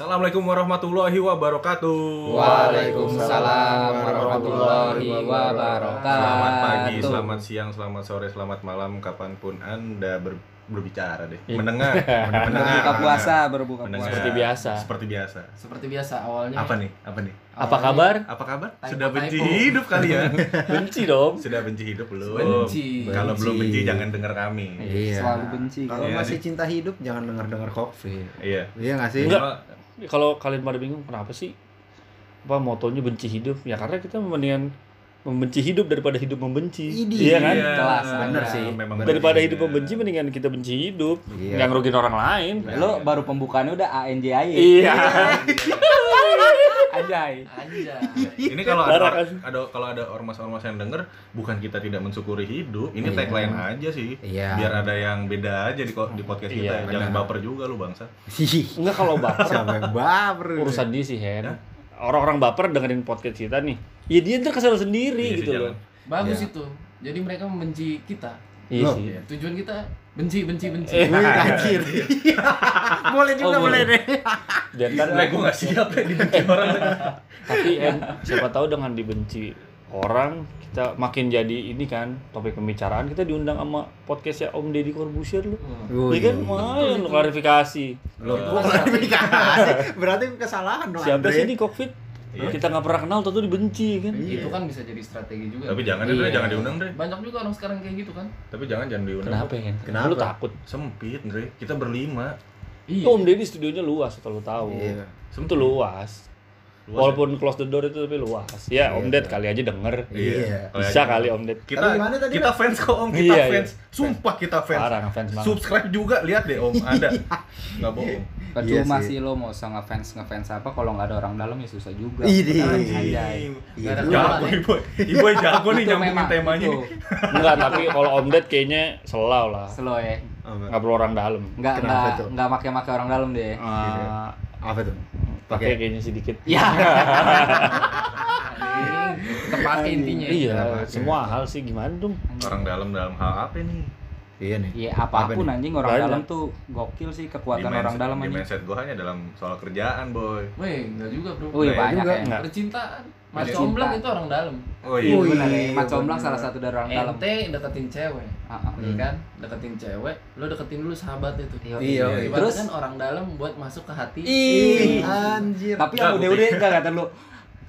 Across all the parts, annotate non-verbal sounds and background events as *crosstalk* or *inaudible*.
Assalamualaikum warahmatullahi wabarakatuh. Waalaikumsalam warahmatullahi wabarakatuh. Selamat pagi, selamat siang, selamat sore, selamat malam, kapan pun anda ber- berbicara deh. *laughs* Mendengar, mendengar. Berbuka puasa, berbuka Mendengar. puasa. Seperti biasa. Seperti biasa. Seperti biasa awalnya. Apa nih? Apa nih? Apa kabar? Apa kabar? Typo, Sudah benci typo. hidup kalian? *laughs* Benci dong. Sudah benci hidup belum? Benci. Kalau belum Benci. jangan dengar kami. Iya. Selalu benci. Kalau Iya, masih nih. cinta hidup jangan dengar-dengar covid. Iya. Iya nggak sih? Enggak. Kalau kalian pada bingung kenapa sih apa motonya benci hidup? Ya karena kita mendingan membenci hidup daripada hidup membenci. Idi. Iya kan? Kelas, bener sih. Memang Daripada bener. hidup membenci mendingan kita benci hidup. Iya. Yang rugiin orang lain. Lo baru pembukaannya udah ANJAY. Iya. Anjay. Anjay. Ini kalau ada, kan? ada kalau ada ormas-ormas yang denger, bukan kita tidak mensyukuri hidup, ini Iya. tagline aja sih. Iya. Biar ada yang beda aja di, di podcast kita. Iya, Jangan benar. baper juga lu bangsa. Enggak kalau baper Siapa yang baper? urusan dia sih, Hen. Ya. Orang-orang baper dengerin podcast kita nih. Ya dia ntar kesel sendiri Iya gitu loh. Bagus Iya. itu. Jadi mereka membenci kita. Iya Loh. sih. Tujuan kita benci, benci, benci. Eh. Wih, anjir. *laughs* *laughs* boleh juga Oh, boleh. boleh deh. Dan Sebenernya gue gak siap ya dibenci *laughs* orang. tapi Hen, siapa tahu dengan dibenci orang kita makin jadi ini kan topik pembicaraan kita diundang sama podcastnya Om Deddy Corbuzier lu Oh, Iya kan iya. lumayan lu klarifikasi Loh, kan klarifikasi? Berarti kesalahan dong. siapa sih ini COVID Iya. kita nggak pernah kenal tentu dibenci kan Iya. Itu kan bisa jadi strategi juga. Tapi jangan deh, Iya. jangan diundang deh. Banyak juga orang sekarang kayak gitu kan. Tapi jangan jangan diundang. kenapa ya Kenapa? lu takut Sempit, Dre. Kita berlima. Iya. Om Deddy studionya luas kalau lu tahu Iya. itu luas Luas walaupun close the door itu tapi luas ya Om Ded kali aja denger Iya. Kalau bisa kali Om Ded Kita gimana tadi, kita fans kok Om, kita Iya, iya. fans. Sumpah kita fans. parah ngefans banget Subscribe juga, lihat deh Om, ada. *laughs* Enggak bohong. Percuma Iya sih. sih lo mau usah ngefans ngefans apa kalau nggak ada orang dalam ya susah juga. Iya. Ada Jago Boy. Ibu jago nih nyambungin temanya itu. nih. enggak tapi kalau Om Ded kayaknya selau lah Slow ya. Apa? nggak perlu orang dalam Nggak Kenapa nggak tuh? nggak make-make orang dalam deh. Eh, Apa tuh? pakai kayaknya sedikit Ya. *laughs* Tepatnya intinya. iya semua hal sih gimana dong Orang dalam dalam hal apa nih? Iya nih. Iya apa pun nih? anjing orang Banyak. dalam tuh gokil sih kekuatan Di orang mindset- dalam anjing. mindset gue hanya dalam soal kerjaan, Boy. Weh, enggak juga, Bro. Oh iya banyak juga. ya. Percintaan. Mas. Comblang itu orang dalam. Oh Iya Oh, benar ya. iya, Mas Comblang salah satu dari orang dalam. Ente deketin cewek. Ah, ah. Iya kan? Deketin cewek, lo deketin dulu sahabat itu. Iya, Iya, iya. iya. Terus Terus kan orang dalam buat masuk ke hati. Ih, anjir. tapi yang bukti. udah-udah enggak kata lu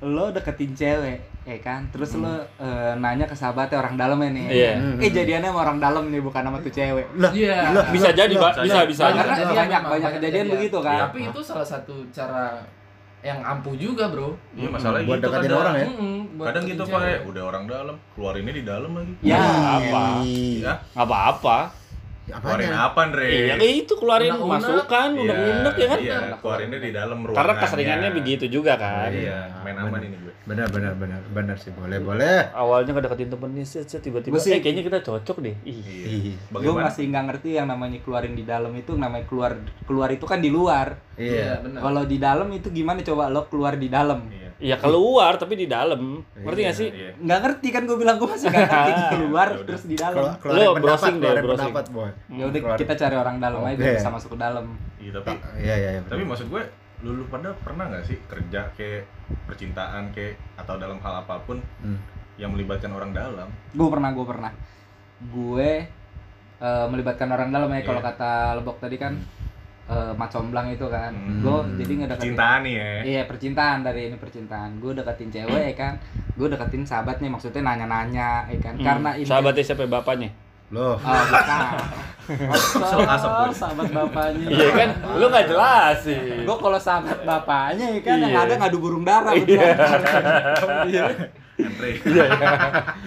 lo deketin cewek ya kan terus lo eh, nanya ke sahabatnya orang dalamnya nih Iya. eh jadiannya sama orang dalam nih bukan sama tuh cewek Lah, Iya. lah, bisa jadi lah. Pak. bisa bisa Karena Banyak, banyak, banyak kejadian begitu kan Tapi itu salah satu cara yang ampuh juga, Bro. Iya, masalahnya Buat gitu deketin kadang. orang ya? Mm-mm, buat Kadang gitu. Pak. ya, Udah orang dalam, keluarinnya di dalam lagi. ya apa Ya, nggak keluarin Apanya? apa, Dre? iya kayak itu keluarin Unek-unek. masukan Iya, unek-unek ya kan Iya, keluarinnya di dalam ruangan. karena keseringannya begitu juga kan Iya, main aman ini gue. Benar, benar, benar, benar sih. Boleh, boleh. awalnya ngedeketin temennya set, set, tiba-tiba eh kayaknya kita cocok deh. Iya. Gue Bagaimana? masih nggak ngerti yang namanya keluarin di dalam itu namanya keluar keluar itu kan di luar Iya. benar. kalau di dalam itu gimana coba lo keluar di dalam Iya. Ya keluar tapi di dalam ngerti gak sih Iya. nggak ngerti kan gue bilang gue masih nggak ngerti keluar *laughs* Ya udah. terus di Kalau dalam Lo pendapat, browsing deh, browsing. pendapat, boy. ya udah kita cari orang dalam aja biar bisa masuk ke dalam Iya, tapi Iya, iya, iya. tapi maksud gue lu, lu pada pernah nggak sih kerja kayak percintaan kayak atau dalam hal apa pun Hmm. yang melibatkan orang dalam gue pernah gue pernah gue eh, melibatkan orang dalam ya kalau Iya. kata lebok tadi kan eh, macomblang itu kan Hmm. gue jadi ngedeketin cintaan nih ya Iya percintaan dari ini percintaan. Gue deketin cewek ya kan. Gue deketin sahabatnya maksudnya nanya-nanya ya kan. Hmm, Karena ini sahabatnya siapa bapaknya Loh, Oh, bukan. *laughs* Sel asap, Boy. sahabat bapaknya. iya kan lu nggak jelas sih Gue kalau sahabat bapaknya ya kan yang Iya. ada ngadu burung dara *laughs* Iya.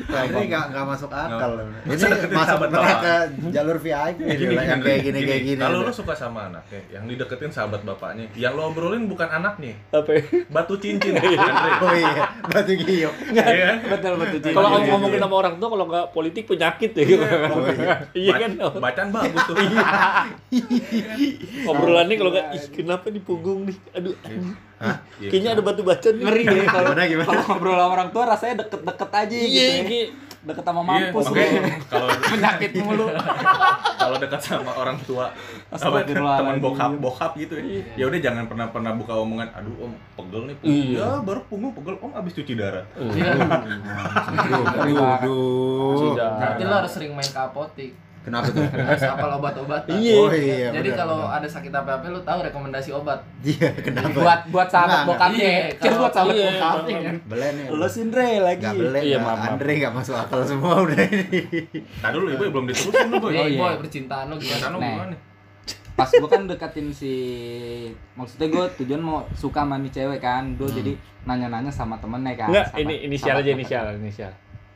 Andre ini nggak nggak masuk akal. Ini masuk neraka jalur VIP Gini, yang kayak gini kayak gini. kalau lu suka sama anaknya yang dideketin sahabat bapaknya yang lo obrolin bukan anaknya apa ya? batu cincin Andre Oh iya, batu giok. Iya kan? betul betul. Ci. kalau Iya, iya, ngomongin iya. sama orang tua kalau nggak politik penyakit ya gitu Oh iya. iya kan Ba- bacaan bagus tuh obrolannya kalau nggak ih kenapa di punggung nih aduh Hah? Iya. kayaknya ada batu bata nih ngeri deh kalau Gimana, gimana? kalau ngobrol sama orang tua rasanya deket-deket aja gitu. iya ya. Deket sama Iya, mampus lu. kalau *laughs* Penyakit mulu. kalau dekat sama orang tua Astagfirullahaladzim. teman bokap bokap gitu ya ya udah jangan pernah pernah buka omongan aduh om pegel nih pegel. Iya. ya baru punggung pegel om abis cuci darah Iya. *laughs* Aduh. Berarti lo harus sering main ke apotik. Kenapa tuh? *laughs* Hafal obat-obatan. Iya. Oh iya. Jadi benar, kalau ada sakit apa-apa lu tahu rekomendasi obat. Iya, kenapa? buat buat sahabat Enggak, bokapnya Iya, kan buat sahabat iya, bokapnya kan Belen ya. lo Sindre lagi Gak belen, Iya, nggak- maaf. Andre gak masuk akal semua udah ini. Nah dulu ibu belum diterusin lu boy. Oh, iya. boy, percintaan lo Gimana lu Nah. gimana? pas gue kan deketin si maksudnya gue tujuan mau suka sama nih cewek kan gue jadi nanya-nanya sama temennya kan Enggak, ini inisial aja inisial, inisial.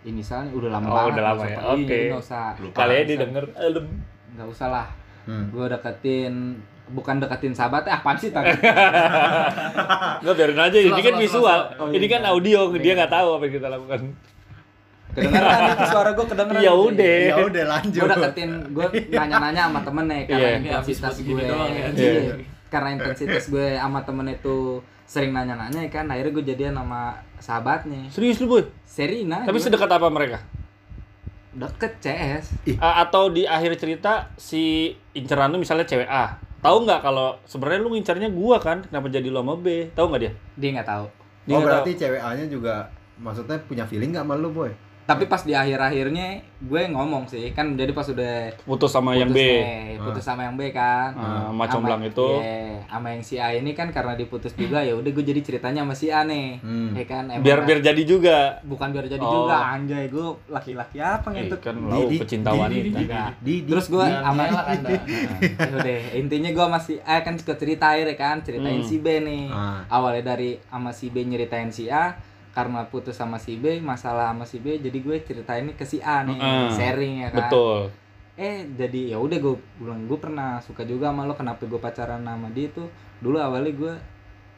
Inisialnya udah lama Oh, banget udah lama nggak ya. usah- Oke. iya, nggak usah. Kali ya didengar elem. nggak usah lah Hmm. gue deketin bukan deketin sahabat eh apaan sih tadi Enggak *laughs* biarin aja, ini kan visual. Oh, Ini iya. kan audio, dia nggak tahu apa yang kita lakukan. kedengeran itu suara gue kedengeran Ya udah. Ya udah lanjut. gue deketin gue nanya-nanya sama temennya karena Iya. Iya, habis intensitas gue doang ya. Iya. Iya. karena intensitas gue sama temen itu sering nanya-nanya kan akhirnya gue jadian sama sahabatnya Serius lu, Boy? Serina Tapi gimana? sedekat apa mereka? deket CS A- atau di akhir cerita si inceran lu misalnya cewek A. Tahu nggak kalau sebenarnya lu ngincarnya gua kan? Kenapa jadi lo sama B? Tahu nggak dia? dia nggak tahu Dia Oh nggak berarti cewek A-nya juga maksudnya punya feeling gak sama lu, Boy? Tapi pas di akhir-akhirnya gue ngomong sih kan jadi pas udah putus sama yang B. putus nih, putus sama yang B kan Ah, sama comblang itu. iya, sama yang si A ini kan karena diputus juga ya udah gue jadi ceritanya sama si A nih Hmm. ya kan emang Biar biar jadi juga. bukan biar jadi Oh. juga anjay gue laki-laki apa Eh, ngentut kan lau pecinta wanita. terus gue sama ngelak Anda. *laughs* ya udah intinya gue masih A kan suka cerita ya kan ceritain Hmm. si B nih Ah. awalnya dari sama si B nyeritain si A karena putus sama si B masalah sama si B jadi gue ceritain ke si A nih Mm-mm. sharing ya kan Betul. eh jadi ya udah gue bilang gue pernah suka juga sama lo kenapa gue pacaran sama dia tuh dulu awalnya gue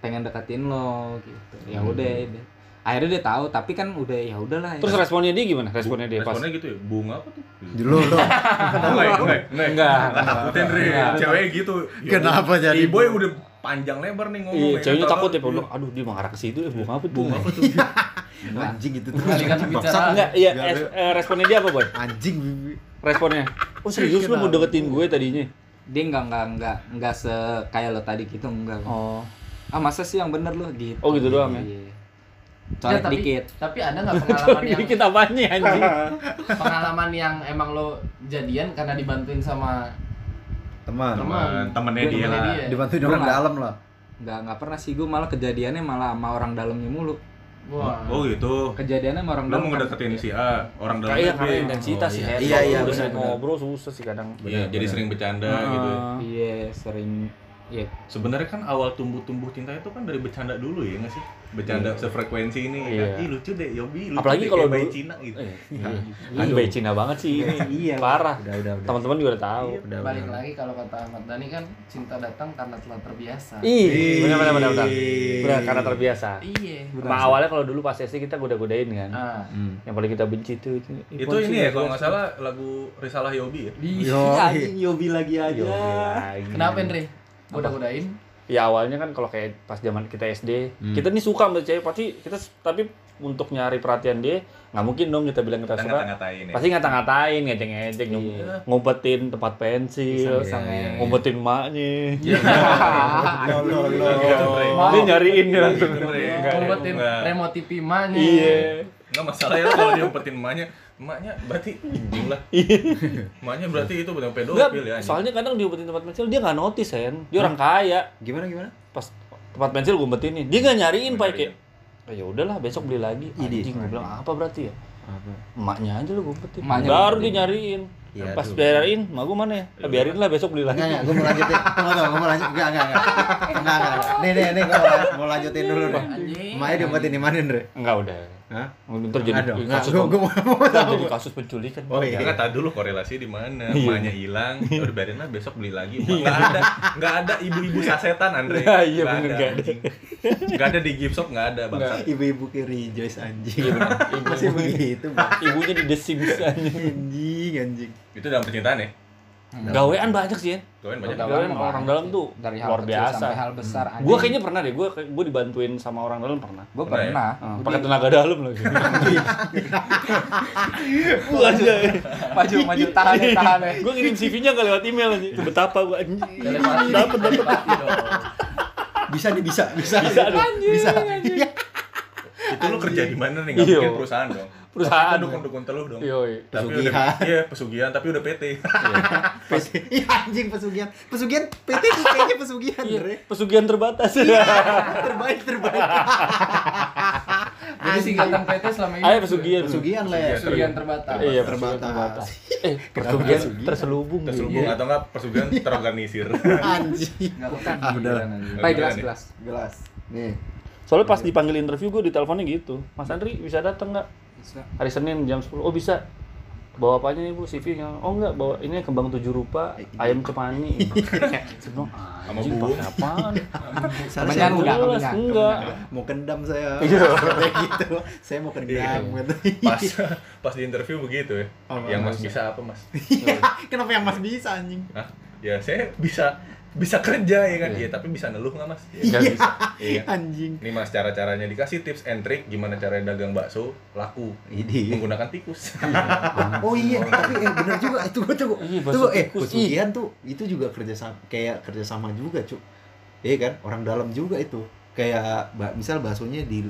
pengen deketin lo gitu ya Hmm. udah deh. akhirnya dia tahu tapi kan udah ya udahlah ya. Terus responnya dia gimana? Responnya dia pas. Responnya gitu ya, bunga apa tuh? Dulu lo. *laughs* Enggak, enggak, Enggak. Cewek gitu. Ya Kenapa jadi boy udah panjang lebar nih ngomong. Iya, ya. ceweknya Tahu-tahu, takut ya, iya. bilang, aduh dia mengarah ke situ, eh bunga apa tuh? Bunga apa tuh? Anjing itu tuh. Pembicaraan. Enggak, iya, Enggak, es- eh, responnya dia apa, Boy? Anjing. Responnya. Oh, serius lu mau deketin gue tadinya? dia nggak nggak nggak nggak se kayak lo tadi gitu enggak Oh. ah masa sih yang bener lo gitu Oh, gitu doang ya? Iya. Ya, colek tapi, dikit tapi ada nggak *laughs* pengalaman yang Dikit apanya anjing? *laughs* pengalaman yang emang lo jadian karena dibantuin sama Teman. Teman, temennya dia lah. dia. Dibantuin orang nggak- dalam lah. nggak nggak pernah sih gue malah kejadiannya malah sama orang dalamnya mulu Wah. Oh gitu. kejadiannya sama orang dalam mau ngedeketin si A, orang dalam Kayak B. karena intensitas sih, Oh. Iya, iya, Udah sering benar, benar. ngobrol susah sih kadang. Iya, jadi sering bercanda gitu. iya sering ya Sebenarnya kan awal tumbuh-tumbuh cinta itu kan dari bercanda dulu ya nggak sih? Bercanda sefrekuensi ini. Iya. Kan, Ih lucu deh, Yobi. Lucu Apalagi deh, kalau bayi dulu- Cina gitu. Eh, Kan bayi Cina banget sih ini. Iya. *laughs* Parah. Udah, udah, udah. Teman-teman juga udah tahu. Udah, Balik udah. lagi kalau kata Ahmad Dhani kan cinta datang karena telah terbiasa. Ih, benar benar benar benar. Benar karena terbiasa. Iya. Sama awalnya kalau dulu pas SD kita goda-godain kan. Ah. Hmm. Yang paling kita benci tuh itu. Itu ini ya kalau nggak salah lagu Risalah Yobi ya. Anjing Yobi lagi aja Kenapa Andre? Goda-godain? Ya awalnya kan kalau kayak pas zaman kita SD, Hmm. kita nih suka sama cewek pasti kita tapi untuk nyari perhatian dia nggak mungkin dong kita bilang kita Kita suka. ngata-ngatain ya. Pasti ngata-ngatain, ngejek-ngejek, Iya. ngumpetin tempat pensil, Iya, iya. ngumpetin maknya. Gitu, Re. Mau. Dia nyariin dia langsung. Ngumpetin remote TV emaknya. Iya. Nggak masalah ya kalau dia umpetin emaknya. Berarti anjing lah. *laughs* Emaknya berarti itu benar Enggak, pedofil ya. anjing. soalnya kadang diumpetin tempat pensil dia nggak notice kan. Dia orang kaya. Gimana gimana? Pas tempat pensil gue umpetin dia nggak nyariin pak kayak "Oh, ya udahlah besok beli lagi anjing gue bilang apa berarti ya Apa? emaknya aja lu gue umpetin Emaknya baru dia nyariin Iya, pas biarin mak gue mana ya "Ah, biarin lah besok beli lagi Enggak, enggak, gue mau lanjutin. *laughs* Tunggu, tunggu, gue mau lanjut. Enggak, enggak, enggak. Enggak, enggak, enggak. Nih, nih, nih, gue mau, mau lanjutin dulu. Anjing. Emaknya diumpetin di mana, Andre? enggak udah Hah? ntar jadi Aduh, enggak, kasus gue gue mau jadi kasus penculikan Oh, iya. Enggak tahu dulu korelasi di mana. Iya. Emaknya hilang, ya udah biarin lah besok beli lagi. Enggak ada, enggak ada ibu-ibu sasetan Andre. Iya, iya, Nggak bener, ada, nggak ada. di gift shop enggak ada bangsa. Ibu-ibu kayak rejoice anjing. Iya. Masih begitu, Bang. ibunya di The Sims anjing. Anjing, anjing. Itu dalam percintaan ya? Gawean banyak sih, Yan. Gawain banyak. Gawean orang dalam tuh dari hal luar kecil biasa. sampai hal besar Gue kayaknya pernah deh, gue gue dibantuin sama orang dalam pernah. gue Pernah ya? Ah, pakai tenaga dalam lagi. *laughs* Gue aja. maju maju tahan ya tahan ya Gue ngirim CV-nya nggak lewat email aja. Betapa gue anjing. Telepati dong. Bisa nih, bisa, bisa. Bisa. Bisa. Itu lu kerja di mana nih? Nggak Iya. mungkin perusahaan dong. Perusahaan. Pasti dukun-dukun teluh dong. Yoi. Tapi Pesugihan. udah iya pesugihan tapi udah PT. *laughs* PT. Iya anjing pesugihan. Pesugihan PT tuh kayaknya pesugihan, Iya, pesugihan terbatas. *laughs* Terbaik, terbaik. Jadi singkatan PT selama ini. Ayo pesugihan. Pesugihan lah ya. Pesugihan terbatas. Iya, Terbatas. terbatas. Eh, pesugihan terselubung. Terselubung Iya. atau enggak pesugihan terorganisir. Anjing. Ah, udah. Baik gelas nih. gelas Gelas. Nih. Soalnya pas dipanggil interview gue diteleponnya gitu. Mas Andri bisa datang nggak? Hari Senin jam 10. Oh bisa. Bawa apa aja nih bu CV-nya? Oh enggak, bawa ini kembang tujuh rupa, ayam cemani. *laughs* Sebelum Sama bubuk. pakai apaan? Salah Kemenyan saya enggak, kemenyan. enggak. mau kendam saya. *laughs* Iya. Kayak gitu. Saya mau kendam gitu. Pas *laughs* pas di interview begitu ya. Oh, yang Mas. Mas bisa apa, Mas? Kenapa yang Mas bisa anjing? Hah? Ya saya bisa bisa kerja ya kan. Iya. Iya, tapi bisa neluh nggak, Mas? Ya. Bisa. Iya. Anjing. Ini Mas cara-caranya dikasih tips and trick gimana cara dagang bakso laku Ini. menggunakan tikus. Oh iya, tapi eh, bener juga itu gua tuh. Iya, Tuh bakso eh tikus. pesugihan tuh itu juga kerja sama kayak kerja sama juga, Cuk. Iya kan? Orang dalam juga itu. Kayak ba- misal baksonya di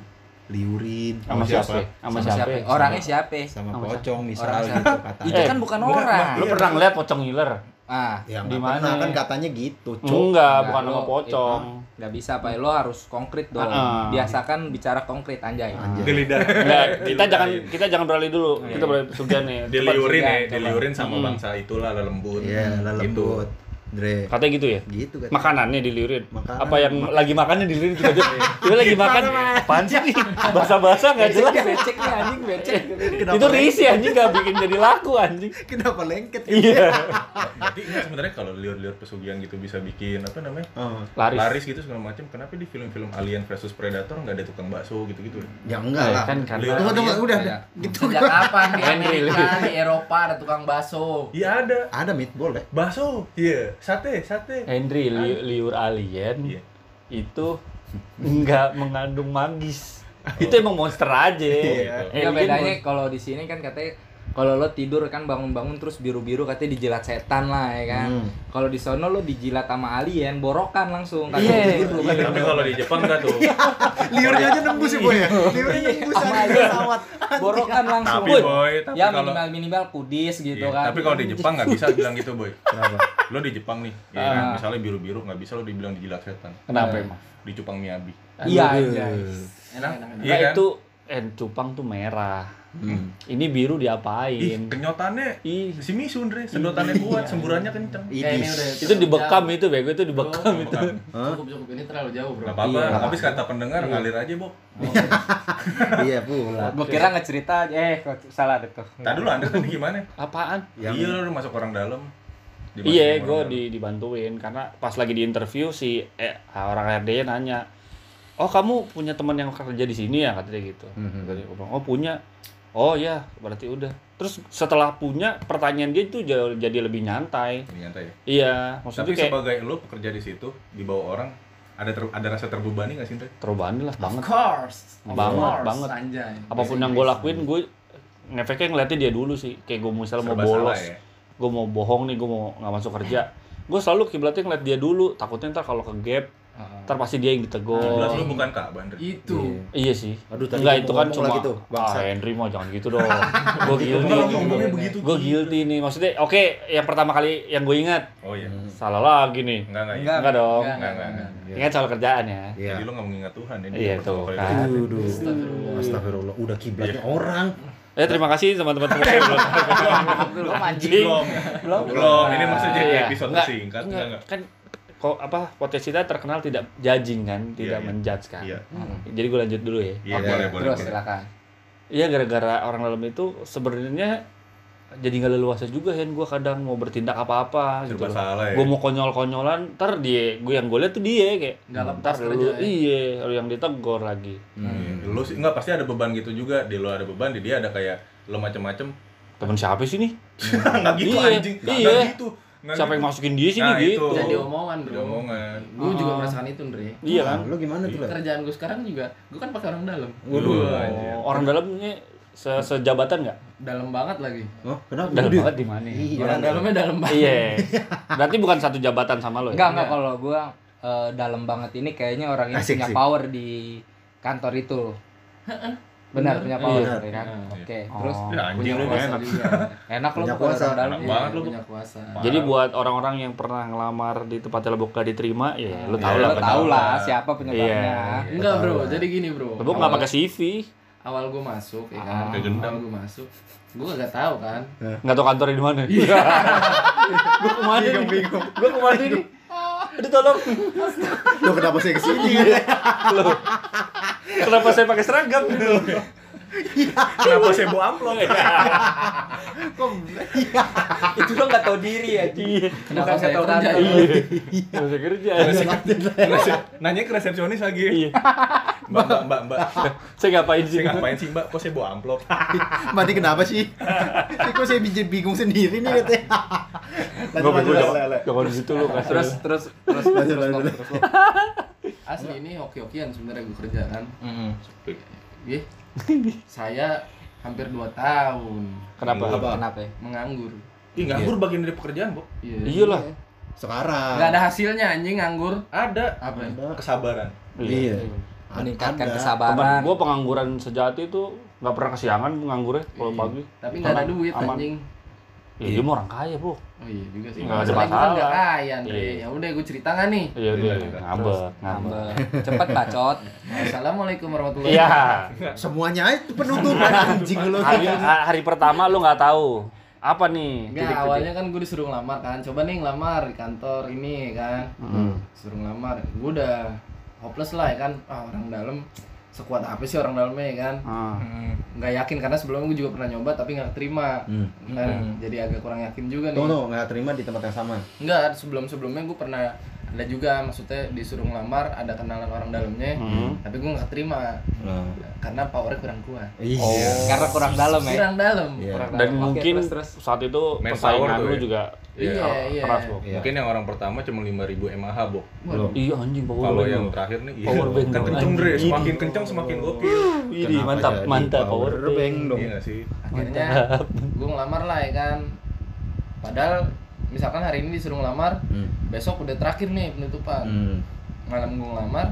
liurin Sama siapa? Sama siapa? siapa? Orangnya siapa? sama Sama pocong misal Orang gitu kata. Itu kan bukan orang. Lu pernah ngeliat pocong ngiler? Ah, Ya Di mana? kan katanya gitu, Cuk. Enggak, Enggak, bukan nama lo- pocong. nggak bisa pak. Lo harus konkret dong. Ah. Biasakan bicara konkret anjay. Anjay. Di lidah. Enggak, kita jangan kita jangan beralih dulu. Kita beralih pesugihan nih. *laughs* Diliurin ya, diliurin sama Hmm. bangsa itulah lembut. Iya, Gitu. lembut. Dre. Katanya gitu ya? Gitu kan. Makanannya diliurin. Makanan. Apa yang lagi makannya diliurin juga aja. *laughs* Dia lagi makan. Apaan sih nih? Bahasa-bahasa enggak jelas. Becek nih anjing becek. Kenapa Itu risi anjing enggak bikin jadi laku anjing. Kenapa lengket? Iya. Berarti enggak sebenarnya kalau liur-liur pesugihan gitu bisa bikin apa namanya? Oh. Laris. Laris gitu segala macam. Kenapa di film-film Alien versus Predator nggak ada tukang bakso gitu-gitu? Ya enggak Eh, lah. kan karena Liur. Tunggu, tunggu, udah, gitu. Sejak kapan di Amerika, di Eropa ada tukang bakso? Iya ada. Ada meatball ya? Bakso. Iya, sate, sate. Henry li- liur alien Iya. itu enggak mengandung magis. Itu emang monster aja. Iya. Ya Alien bedanya kalau di sini kan katanya kalau lo tidur kan bangun-bangun terus biru-biru katanya dijilat setan lah ya kan. Hmm. Kalau di sono lo dijilat sama alien, borokan langsung kan Iya. biru. Iya, tapi kalau di Jepang enggak tuh. Liurnya aja nembus ya, Boy ya? Liurnya nembus Sama pesawat. Borokan langsung. Tapi boy, tapi ya kalau minimal minimal kudis gitu Iya, kan. tapi kalau di Jepang nggak bisa bilang gitu boy. Kenapa? Lo di Jepang nih, ya kan? Ah. misalnya biru-biru nggak bisa lo dibilang dijilat setan. Kenapa Iya. emang? Di Cupang Miyabi. Iya, iya. Enak, enak. Iya Enggak kan? itu eh cupang tuh merah. Hmm. Ini biru Ih, diapain? kenyotannya Ih, si Misun Dre, sedotannya kuat, semburannya kenceng. Ya, ini udah itu dibekam itu bego itu dibekam itu. Bukan. Hah? Cukup cukup ini terlalu jauh bro. Nggak apa-apa, Iya. habis kata pendengar ngalir aja, Bob. *laughs* Iya pula. Gua kira ngecerita eh salah deh tuh. Tadi dulu Anda tadi gimana? Apaan? Yang- Iya, udah masuk orang dalam. Iya, gue di, dibantuin karena pas lagi di interview si eh, orang RD nanya, oh kamu punya teman yang kerja di sini ya katanya gitu. Tadi gua bilang, oh punya. Oh ya, berarti udah. Terus setelah punya, pertanyaan dia itu jauh- jadi lebih nyantai. Ini nyantai ya. Iya, maksudnya Tapi kayak sebagai lo pekerja di situ, di bawah orang, ada ter- ada rasa terbebani nggak sih, Dre? terbebani lah Of banget. course. Of Banget, course, banget. Anjay. Apa pun yang gue lakuin, gue ngefeknya ngeliatnya dia dulu sih. Kayak gue misalnya mau Serba bolos, salah ya. gue mau bohong nih, gue mau nggak masuk kerja. Gue selalu kiblatnya ngeliat dia dulu. Takutnya ntar kalau ke gap, ntar pasti dia yang ditegur. Jelas lo bukan Kak Bandar. Itu. Iya sih. Aduh, tadi Enggak itu kan cuma bangsa. ah Henry mau jangan gitu dong. *laughs* gue guilty. Gue guilty nih. Maksudnya oke, yang pertama kali yang gue ingat Oh iya. salah lagi nih. Enggak enggak. Enggak. Enggak dong. Enggak, Enggak, enggak, enggak. Ingat soal kerjaan ya. Iya. Jadi lo nggak mengingat Tuhan ya. Iya, tuh, kan. Aduh. Astagfirullah. Astagfirullah, udah kiblatnya orang. Eh terima kasih teman-teman semua belum. Belum anjing. Belum. Belum. Belum. Ini maksudnya jadi Iya. episode Enggak, singkat. enggak, Enggak enggak. Kan kok apa podcast kita terkenal tidak judging kan, tidak iya. menjudge kan. Iya. Jadi gue lanjut dulu ya. Iya, Oke, boleh, boleh. Terus boleh. silakan. Iya gara-gara orang dalam itu sebenarnya jadi nggak leluasa juga kan gue kadang mau bertindak apa-apa gitu. Salah ya. Gue mau konyol-konyolan, ntar dia, gue yang gue lihat tuh dia kayak Nggak lepas ntar lu, kerja ya. iya, lu yang ditegor lagi. Hmm. Lu sih enggak pasti ada beban gitu juga. Di lo ada beban, di dia ada kayak lo macem-macem. Temen siapa sih nih? *laughs* Enggak gitu Iya, anjing. iya. Enggak gitu. Nah, siapa yang masukin dia sini Nah, gitu. itu. Jadi omongan Jadi bro. omongan. Gue juga Ah. merasakan itu Andre. Iya kan? Nah, Lu gimana tuh? Kerjaan gue sekarang juga, gue kan pakai orang dalam. Waduh, Oh, orang dalamnya se sejabatan nggak? Dalam banget lagi. Oh, kenapa? Dalam banget di mana? Iya. Orang dalamnya dalam banget. Iya. Berarti bukan satu jabatan sama lo ya? Enggak, enggak kalau gua eh, dalam banget ini kayaknya orang yang Asik punya sih. power di kantor itu. Benar, punya power Iya. ya kan? Iya. Oke, Oh. terus Ya anjing Punya lu kuasa enak. juga. enak lo Punya kuasa. dalam. Enak banget lu. punya kuasa. Jadi buat orang-orang yang pernah ngelamar di tempat telebok gak diterima, ya lu tau Iya, lah. Lo tahu penyebab. lah siapa penyebabnya. Iya. Enggak bro, jadi gini bro. Telebok nggak pakai CV, awal gue masuk ya kan. Ah. Awal gue masuk, gue gak tahu kan. nggak tahu kantornya di mana. *laughs* Gue ke mana nih? Gue ke mana nih? Aduh tolong. Lu kenapa saya ke sini? Loh. Kenapa saya pakai seragam? *laughs* Kenapa saya bawa amplop? *laughs* itu lo nggak tahu diri ya. Iya. Kenapa Bukan saya tahu kerja? Iya. Usah kerja. Nanya ke resepsionis lagi. Iya. Mbak, mbak, mbak, mbak. Saya ngapain sih? Saya ngapain sih mbak? Kok saya bawa amplop? *laughs* Mati kenapa sih? Ini kok saya bingung bingung sendiri nih katanya. Gue gue lanjut, lanjut. jangan di situ lu. Terus terus terus terus, terus, *laughs* terus. Asli ini hoki-hokian sebenarnya gue kerja kan. Mm-mm. Iya. *laughs* Saya hampir 2 tahun Kenapa? Apa? Kenapa ya? menganggur. Ih, nganggur bagian dari pekerjaan, Bu. Iya. Iyalah. Sekarang. Gak ada hasilnya anjing nganggur. Ada Apa? ya? Ada. kesabaran. Iya. Meningkatkan Ada. Teman kesabaran. gue pengangguran sejati itu nggak pernah kesiangan ngangurnya kalau Iya. pagi. Tapi gak ada duit Aman. anjing. Iya, dia mah orang kaya, Bu. Oh iya juga sih. Nggak ada Masalahnya gua kan masalah. gak kaya, Andre. Iya. Ya udah gue cerita nggak nih? Iya, dia Iya, iya. ngambek, ngambek. *laughs* Cepet bacot. Assalamualaikum warahmatullahi Iya. Semuanya itu penutupan *laughs* anjing lu. Hari, hari pertama lu nggak tahu apa nih? Enggak, awalnya kan gue disuruh ngelamar kan. Coba nih ngelamar di kantor ini kan. Hmm. Suruh ngelamar. Gue udah hopeless lah ya kan. Ah, orang dalam sekuat apa sih orang dalamnya ya kan. Ah. Nggak yakin karena sebelumnya gue juga pernah nyoba tapi nggak terima. Hmm. Kan, Jadi agak kurang yakin juga nih. Tunggu nggak terima di tempat yang sama. Enggak, sebelum-sebelumnya gue pernah ada juga maksudnya disuruh ngelamar ada kenalan orang dalamnya Hmm. tapi gue nggak terima Nah. karena powernya kurang kuat Iya. Karena kurang dalam ya. kurang dalam Iya. Kurang Dan dalam. Oke, mungkin terus, terus. saat itu Manpower persaingan lu ya. juga Iya, iya. keras, Bu. Iya. Mungkin yang orang pertama cuma 5000 mAh, Bu. Waduh. Iya anjing power Kalau yang terakhir nih, iya. Power bank kan dong, kenceng, Dre. anjing. Semakin kenceng semakin gokil. Ini mantap, jadi mantap power bank bank. dong. Iya sih? akhirnya gue ngelamar lah ya kan padahal misalkan hari ini disuruh ngelamar Hmm. besok udah terakhir nih penutupan Hmm. malam gue ngelamar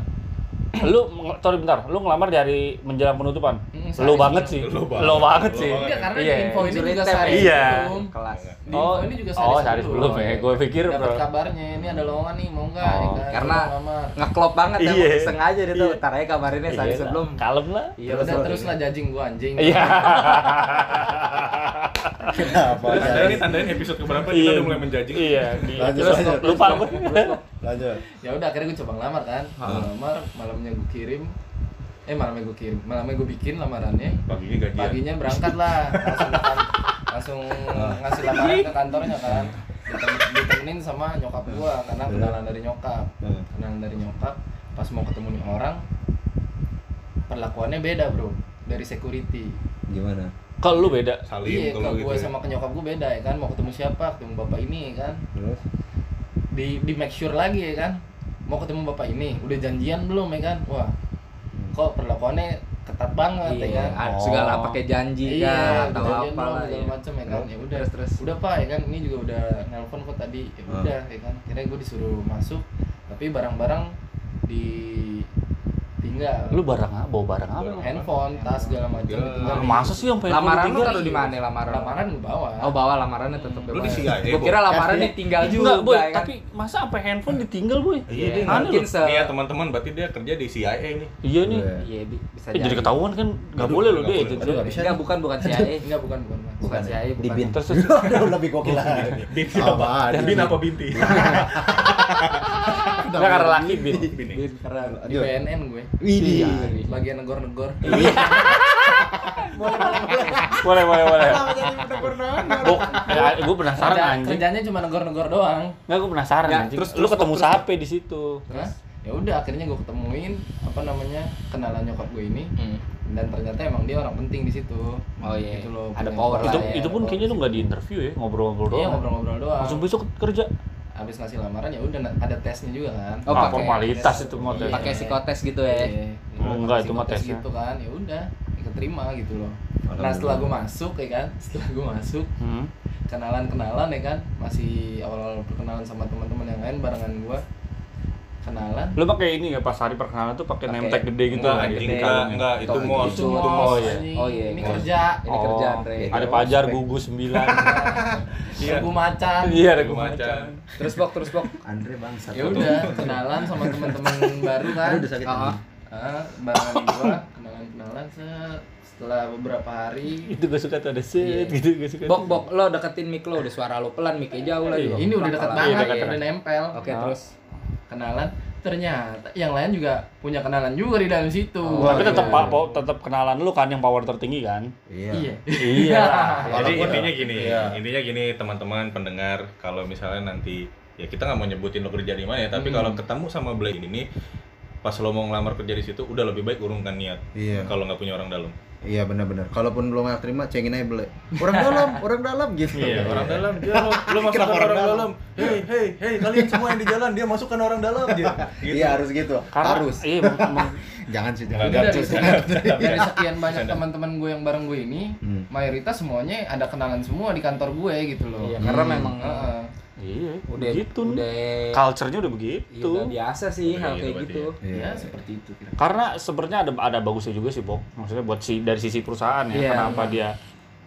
Lu sorry bentar, lu ngelamar di hari menjelang penutupan. Hmm, Lu banget sebelum. sih. Lu banget. Lu banget sih. enggak karena Iya. info ini juga sehari Iya. sebelum kelas. di info ini juga sehari oh, sehari sebelum ya. Gue pikir dapat bro. kabarnya ini ada lowongan nih mau nggak Oh, ya karena- Ngeklop banget ya, Iya. sengaja dia tuh. Iya. Ntar aja kabarinnya sehari Iya, sebelum. Kalem lah. ya udah terus lah jajing gua anjing Iya. Kenapa? Tandain nih, tandain episode keberapa kita Iya. udah mulai menjajing. Iya. Lanjut, lupa gue. Lanjut. ya udah akhirnya gue coba ngelamar kan ngelamar malamnya gue kirim eh malamnya gue kirim malamnya gue bikin lamarannya Paginya gajian. paginya berangkat lah langsung langsung ngasih lamaran ke kantornya kan Ditem- ditemenin sama nyokap gua karena kenalan dari nyokap Hmm. kenalan dari nyokap pas mau ketemu nih orang perlakuannya beda bro dari security Gimana? Kalau lu beda. Salim iya kalau gitu. gue ya. sama ke nyokap gue beda ya kan mau ketemu siapa ketemu bapak ini ya kan Terus? di di make sure lagi ya kan mau ketemu bapak ini udah janjian belum ya kan wah kok perlakuannya ketat banget ya Iya, kan ada Oh. segala pakai janji iya kan atau apa belum lah segala ya. macam ya kan ya udah Terus, terus. udah pak ya kan ini juga udah nelpon kok tadi ya Ah. udah ya kan kira gue disuruh masuk tapi barang-barang ditinggal Lu barang apa? Bawa barang apa? lu? handphone tas segala macam Gila. ditinggal di- Masa sih yang pengen Lamaran lu ditinggal? taruh di mana lamaran? lamaran bawa Oh, bawa lamarannya tetap Lu di CIA, Gue kira lamarannya tinggal juga Enggak, boy. ya kan. Tapi masa sampai handphone ditinggal, boy? Iya, Iya, dia mungkin se Nih ya teman-teman, berarti dia kerja di CIA nih. Iya nih. Iya. Iya, bi- bisa Eh, jadi ketahuan kan nggak boleh loh nggak dia bisa. Enggak, bukan bukan CIA. enggak bukan bukan. Bukan CIA, Di bukan. bin. Terus terus lebih gokil lagi. Binti Apa? apa? Bin apa binti? *laughs* Enggak karena laki bin. Bin. Bin keren. di. BNN gue Widih. bagian negor-negor *laughs* Boleh, boleh, boleh. Bok, ya, gue penasaran anjing. kerjanya cuma negor-negor doang Enggak, gue penasaran Ya, anjing. terus- lu ketemu siapa di situ? Ya udah akhirnya gue ketemuin apa namanya kenalan nyokap gue ini Hmm. dan ternyata emang dia orang penting di situ Oh iya. Gitu loh, Ada power itu lah ya. itu pun kayaknya lu nggak di interview ya ngobrol-ngobrol iya doang ngobrol-ngobrol doang langsung besok kerja habis ngasih lamaran ya udah ada tesnya juga kan Oh, pakai formalitas tes. itu mau tes. Iya. Pakai psikotes gitu ya. Iya. Oh, enggak, itu mah Psikotes tesnya. gitu kan ya udah keterima gitu loh nah setelah gue masuk ya kan *laughs* setelah gue masuk Hmm. kenalan-kenalan ya kan masih awal-awal perkenalan sama teman-teman yang lain barengan gua kenalan lu pakai ini nggak pas hari perkenalan tuh pakai name tag gede gitu Enggak, anjing, gede. enggak, enggak, itu gitu. itu mos, ya. Oh iya, ini mos. kerja Ini kerjaan, Re. ada pajar gugus sembilan *laughs* iya gua macan iya gua macan. Terus bok, terus bok. Andre bangsa. ya udah kenalan sama teman-teman baru kan udah sakit. Ah, barengan gua kenalan-kenalan set setelah beberapa hari itu gue suka tuh ada set Iya. gitu gue suka Bok, bok, lo deketin mic lo, udah suara lo pelan, mic jauh lagi. Iya. Ini udah dekat Pelan-pelan. banget dekat, udah nempel Oke, terus. Kenalan ternyata yang lain juga punya kenalan juga di dalam situ Oh, tapi tetap iya. pak tetap kenalan lu kan yang power tertinggi kan Iya. iya iya *laughs* Jadi intinya gini, Iya. intinya gini teman-teman pendengar, kalau misalnya nanti ya kita nggak mau nyebutin lo kerja di mana ya, tapi Hmm. kalau ketemu sama Blake ini nih, pas lo mau ngelamar kerja di situ, udah lebih baik urungkan niat. Iya. Kalau nggak punya orang dalam. Iya benar-benar. Kalaupun belum nggak terima, cengin aja beli. Orang *laughs* dalam, orang dalam gitu. Iya, orang dalam, dia lo, lo masukkan orang, orang dalam. dalam? Hei, hei, hei, kalian semua yang di jalan, dia masukkan orang dalam dia. Gitu. *laughs* Iya harus gitu. karena harus. iya *laughs* Jangan sih Jangan. dari, dari sekian banyak teman-teman gue yang bareng gue ini Hmm. Mayoritas semuanya ada kenalan semua di kantor gue gitu loh Iya, karena Hmm. memang Heeh. iya udah gitu udah culture-nya udah iya, begitu udah biasa sih Udah hal gitu kayak gitu. ya. Iya. ya seperti itu kira karena sebenarnya ada ada bagusnya juga sih Bok maksudnya buat si dari sisi perusahaan ya Iya, kenapa dia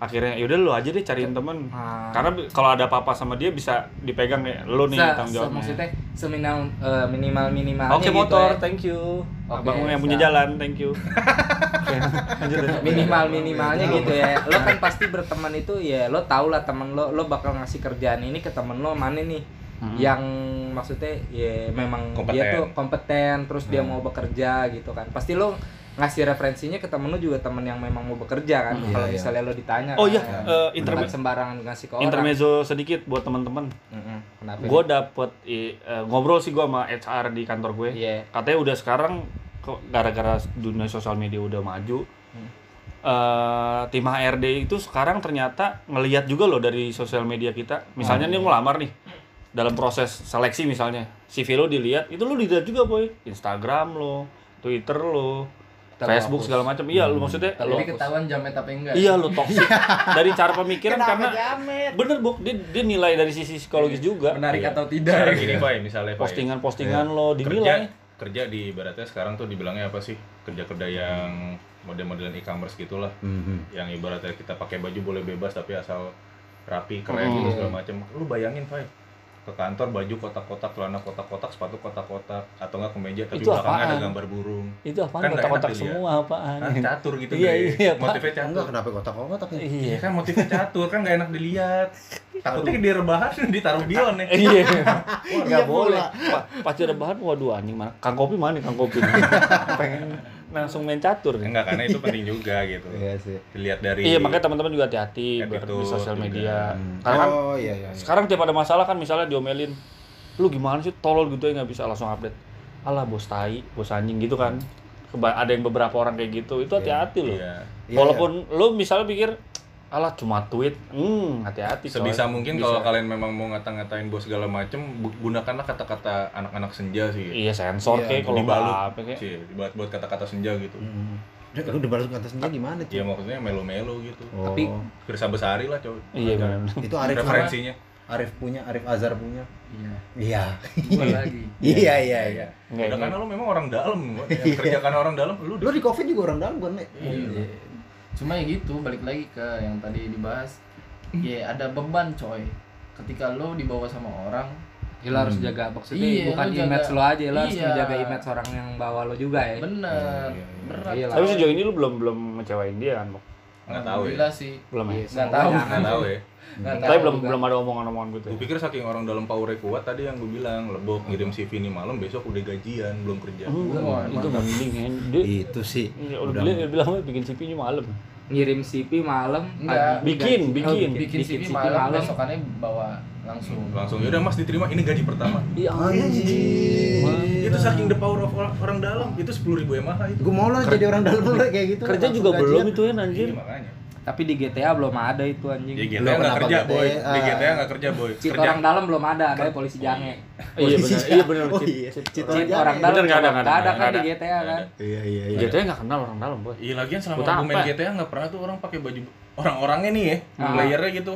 akhirnya yaudah lu aja deh cariin temen Ah. karena kalau ada apa-apa sama dia bisa dipegang ya lu nih Se- tanggung se- jawabnya maksudnya seminimal eh, minimal minimalnya Oke gitu motor, ya. thank you. Oke, Abang yang punya jalan, thank you. *laughs* Deh. minimal minimalnya gitu ya lo kan *laughs* pasti berteman itu ya lo tau lah temen lo lo bakal ngasih kerjaan ini ke temen lo mana nih Hmm. yang maksudnya ya memang Kompeten. dia tuh kompeten terus dia Hmm. mau bekerja gitu kan pasti lo ngasih referensinya ke temen lo juga temen yang memang mau bekerja kan Hmm. kalau Iya, iya. misalnya lo ditanya Oh kan. iya, Kan. eh, interme- sembarangan ngasih ke orang intermezzo sedikit buat teman-teman. Mm-mm. kenapa Gue dapet i- eh, ngobrol sih gue sama HR di kantor gue. Iya. Katanya udah sekarang kok gara-gara dunia sosial media udah maju. Hmm. eh, tim HRD itu sekarang ternyata ngelihat juga loh dari sosial media kita. Misalnya Hmm. nih ngelamar nih dalam proses seleksi misalnya CV lo dilihat itu lo dilihat juga boy Instagram lo Twitter lo. Facebook segala macam iya lo maksudnya Kalau jadi aku- ketahuan jamet apa enggak Iya lo toxic *laughs* dari cara pemikiran Kenapa karena jamet? bener bok dia, dia nilai dari sisi psikologis juga menarik Iya. atau tidak Sekarang gini, Pak, misalnya Pak. postingan-postingan lo kerja dinilai kerja di ibaratnya sekarang tuh dibilangnya apa sih? Kerja-kerja yang model-modelan e-commerce gitulah. Mhm. yang ibaratnya kita pakai baju boleh bebas tapi asal rapi keren Hmm. gitu segala macam lu bayangin Fai ke kantor baju kotak-kotak celana kotak-kotak sepatu kotak-kotak atau enggak kemeja tapi Itu belakangnya ada gambar burung. Itu apaan? Kan nggak kotak-kotak dilihat. semua apaan? Hah, catur gitu Iya, deh. iya, motifnya Enggak catur kenapa kotak-kotak ya? iya. Iya kan motifnya catur kan nggak enak dilihat. Takutnya *laughs* di rebahan ditaruh bion ya. Iya. Iya nggak boleh. Pula. Pa- pacar rebahan waduh anjing mana? Kang kopi mana kang kopi? *laughs* Pengen langsung main catur enggak karena itu *laughs* penting juga gitu. Iya sih. dilihat dari iya makanya teman-teman juga hati-hati di sosial media. Hmm. karena kan Oh iya iya. iya. sekarang tiap ada masalah kan misalnya diomelin lu gimana sih? Tolol gitu ya nggak bisa langsung update. Alah bos tai bos anjing gitu kan. Keba- ada yang beberapa orang kayak gitu itu hati-hati loh. Iya. Iya, walaupun lu misalnya pikir alah cuma tweet hmm hati-hati coy. sebisa mungkin Bisa. kalau kalian memang mau ngata-ngatain bos segala macem gunakanlah kata-kata anak-anak senja sih iya sensor Iya, kayak kalau dibalut apa kayak sih dibuat buat kata-kata senja gitu Hmm. Dia kalau dibalas ke atasnya gimana tuh? ya maksudnya melo-melo gitu Oh. Tapi- Firsa Besari lah coy iya benar itu Arif referensinya Arif punya, Arif Azhar punya. iya Iya. gua lagi *laughs* Iya iya iya. Udah karena lu memang orang dalam yang kerja karena orang dalam lu Lu di Covid juga orang dalam kan, Nek? Iya. Cuma ya gitu, balik lagi ke yang tadi dibahas. Ya ada beban coy. Ketika lo dibawa sama orang, Ya, lo harus Hmm. jaga maksudnya Iya, bukan lo jaga- image lo aja lo harus Iya. menjaga image orang yang bawa lo juga ya bener, Iya, iya, iya. berat. Iya tapi sejauh ini lu belum belum ngecewain dia kan nggak tahu ya sih. belum ya Nggak tahu. nggak tahu ya Nggak tapi tahu belum juga. belum ada omongan-omongan gitu gue pikir saking orang dalam powernya kuat tadi yang gue bilang lebok ngirim CV ini malam besok udah gajian belum kerja. Hmm, Wah, itu mending ya dia Itu sih. Ya, udah Udah. bilang, dia bilang "Weh, bikin CV nya malam. ngirim CV malam Enggak. pagi. Bikin, gaji- bikin. bikin CV malam besokannya bawa langsung. Langsung. Yaudah mas diterima. Ini gaji pertama. Iya Anjing. itu saking the power of orang, orang dalam. Itu sepuluh ribu mah itu. Gue mau lah jadi orang dalam lah kayak gitu. Kerja juga belum itu ya anjir. iya makanya tapi di GTA belum ada itu anjing ya GTA Lo nggak kenapa kerja boy GTA? di GTA nggak kerja boy Cheat kerja orang dalam belum ada ada polisi jange Iya benar, iya benar. Oh iya. cheat- Cheat Cheat orang dalam. dalam Bener, nggak ada, nggak nggak ada, ada kan di ada. GTA kan Iya iya iya. GTA nggak kenal orang dalam boy. Iya lagian selama gue main apa? GTA nggak pernah tuh orang pakai baju orang-orangnya nih ya, Ah. playernya gitu.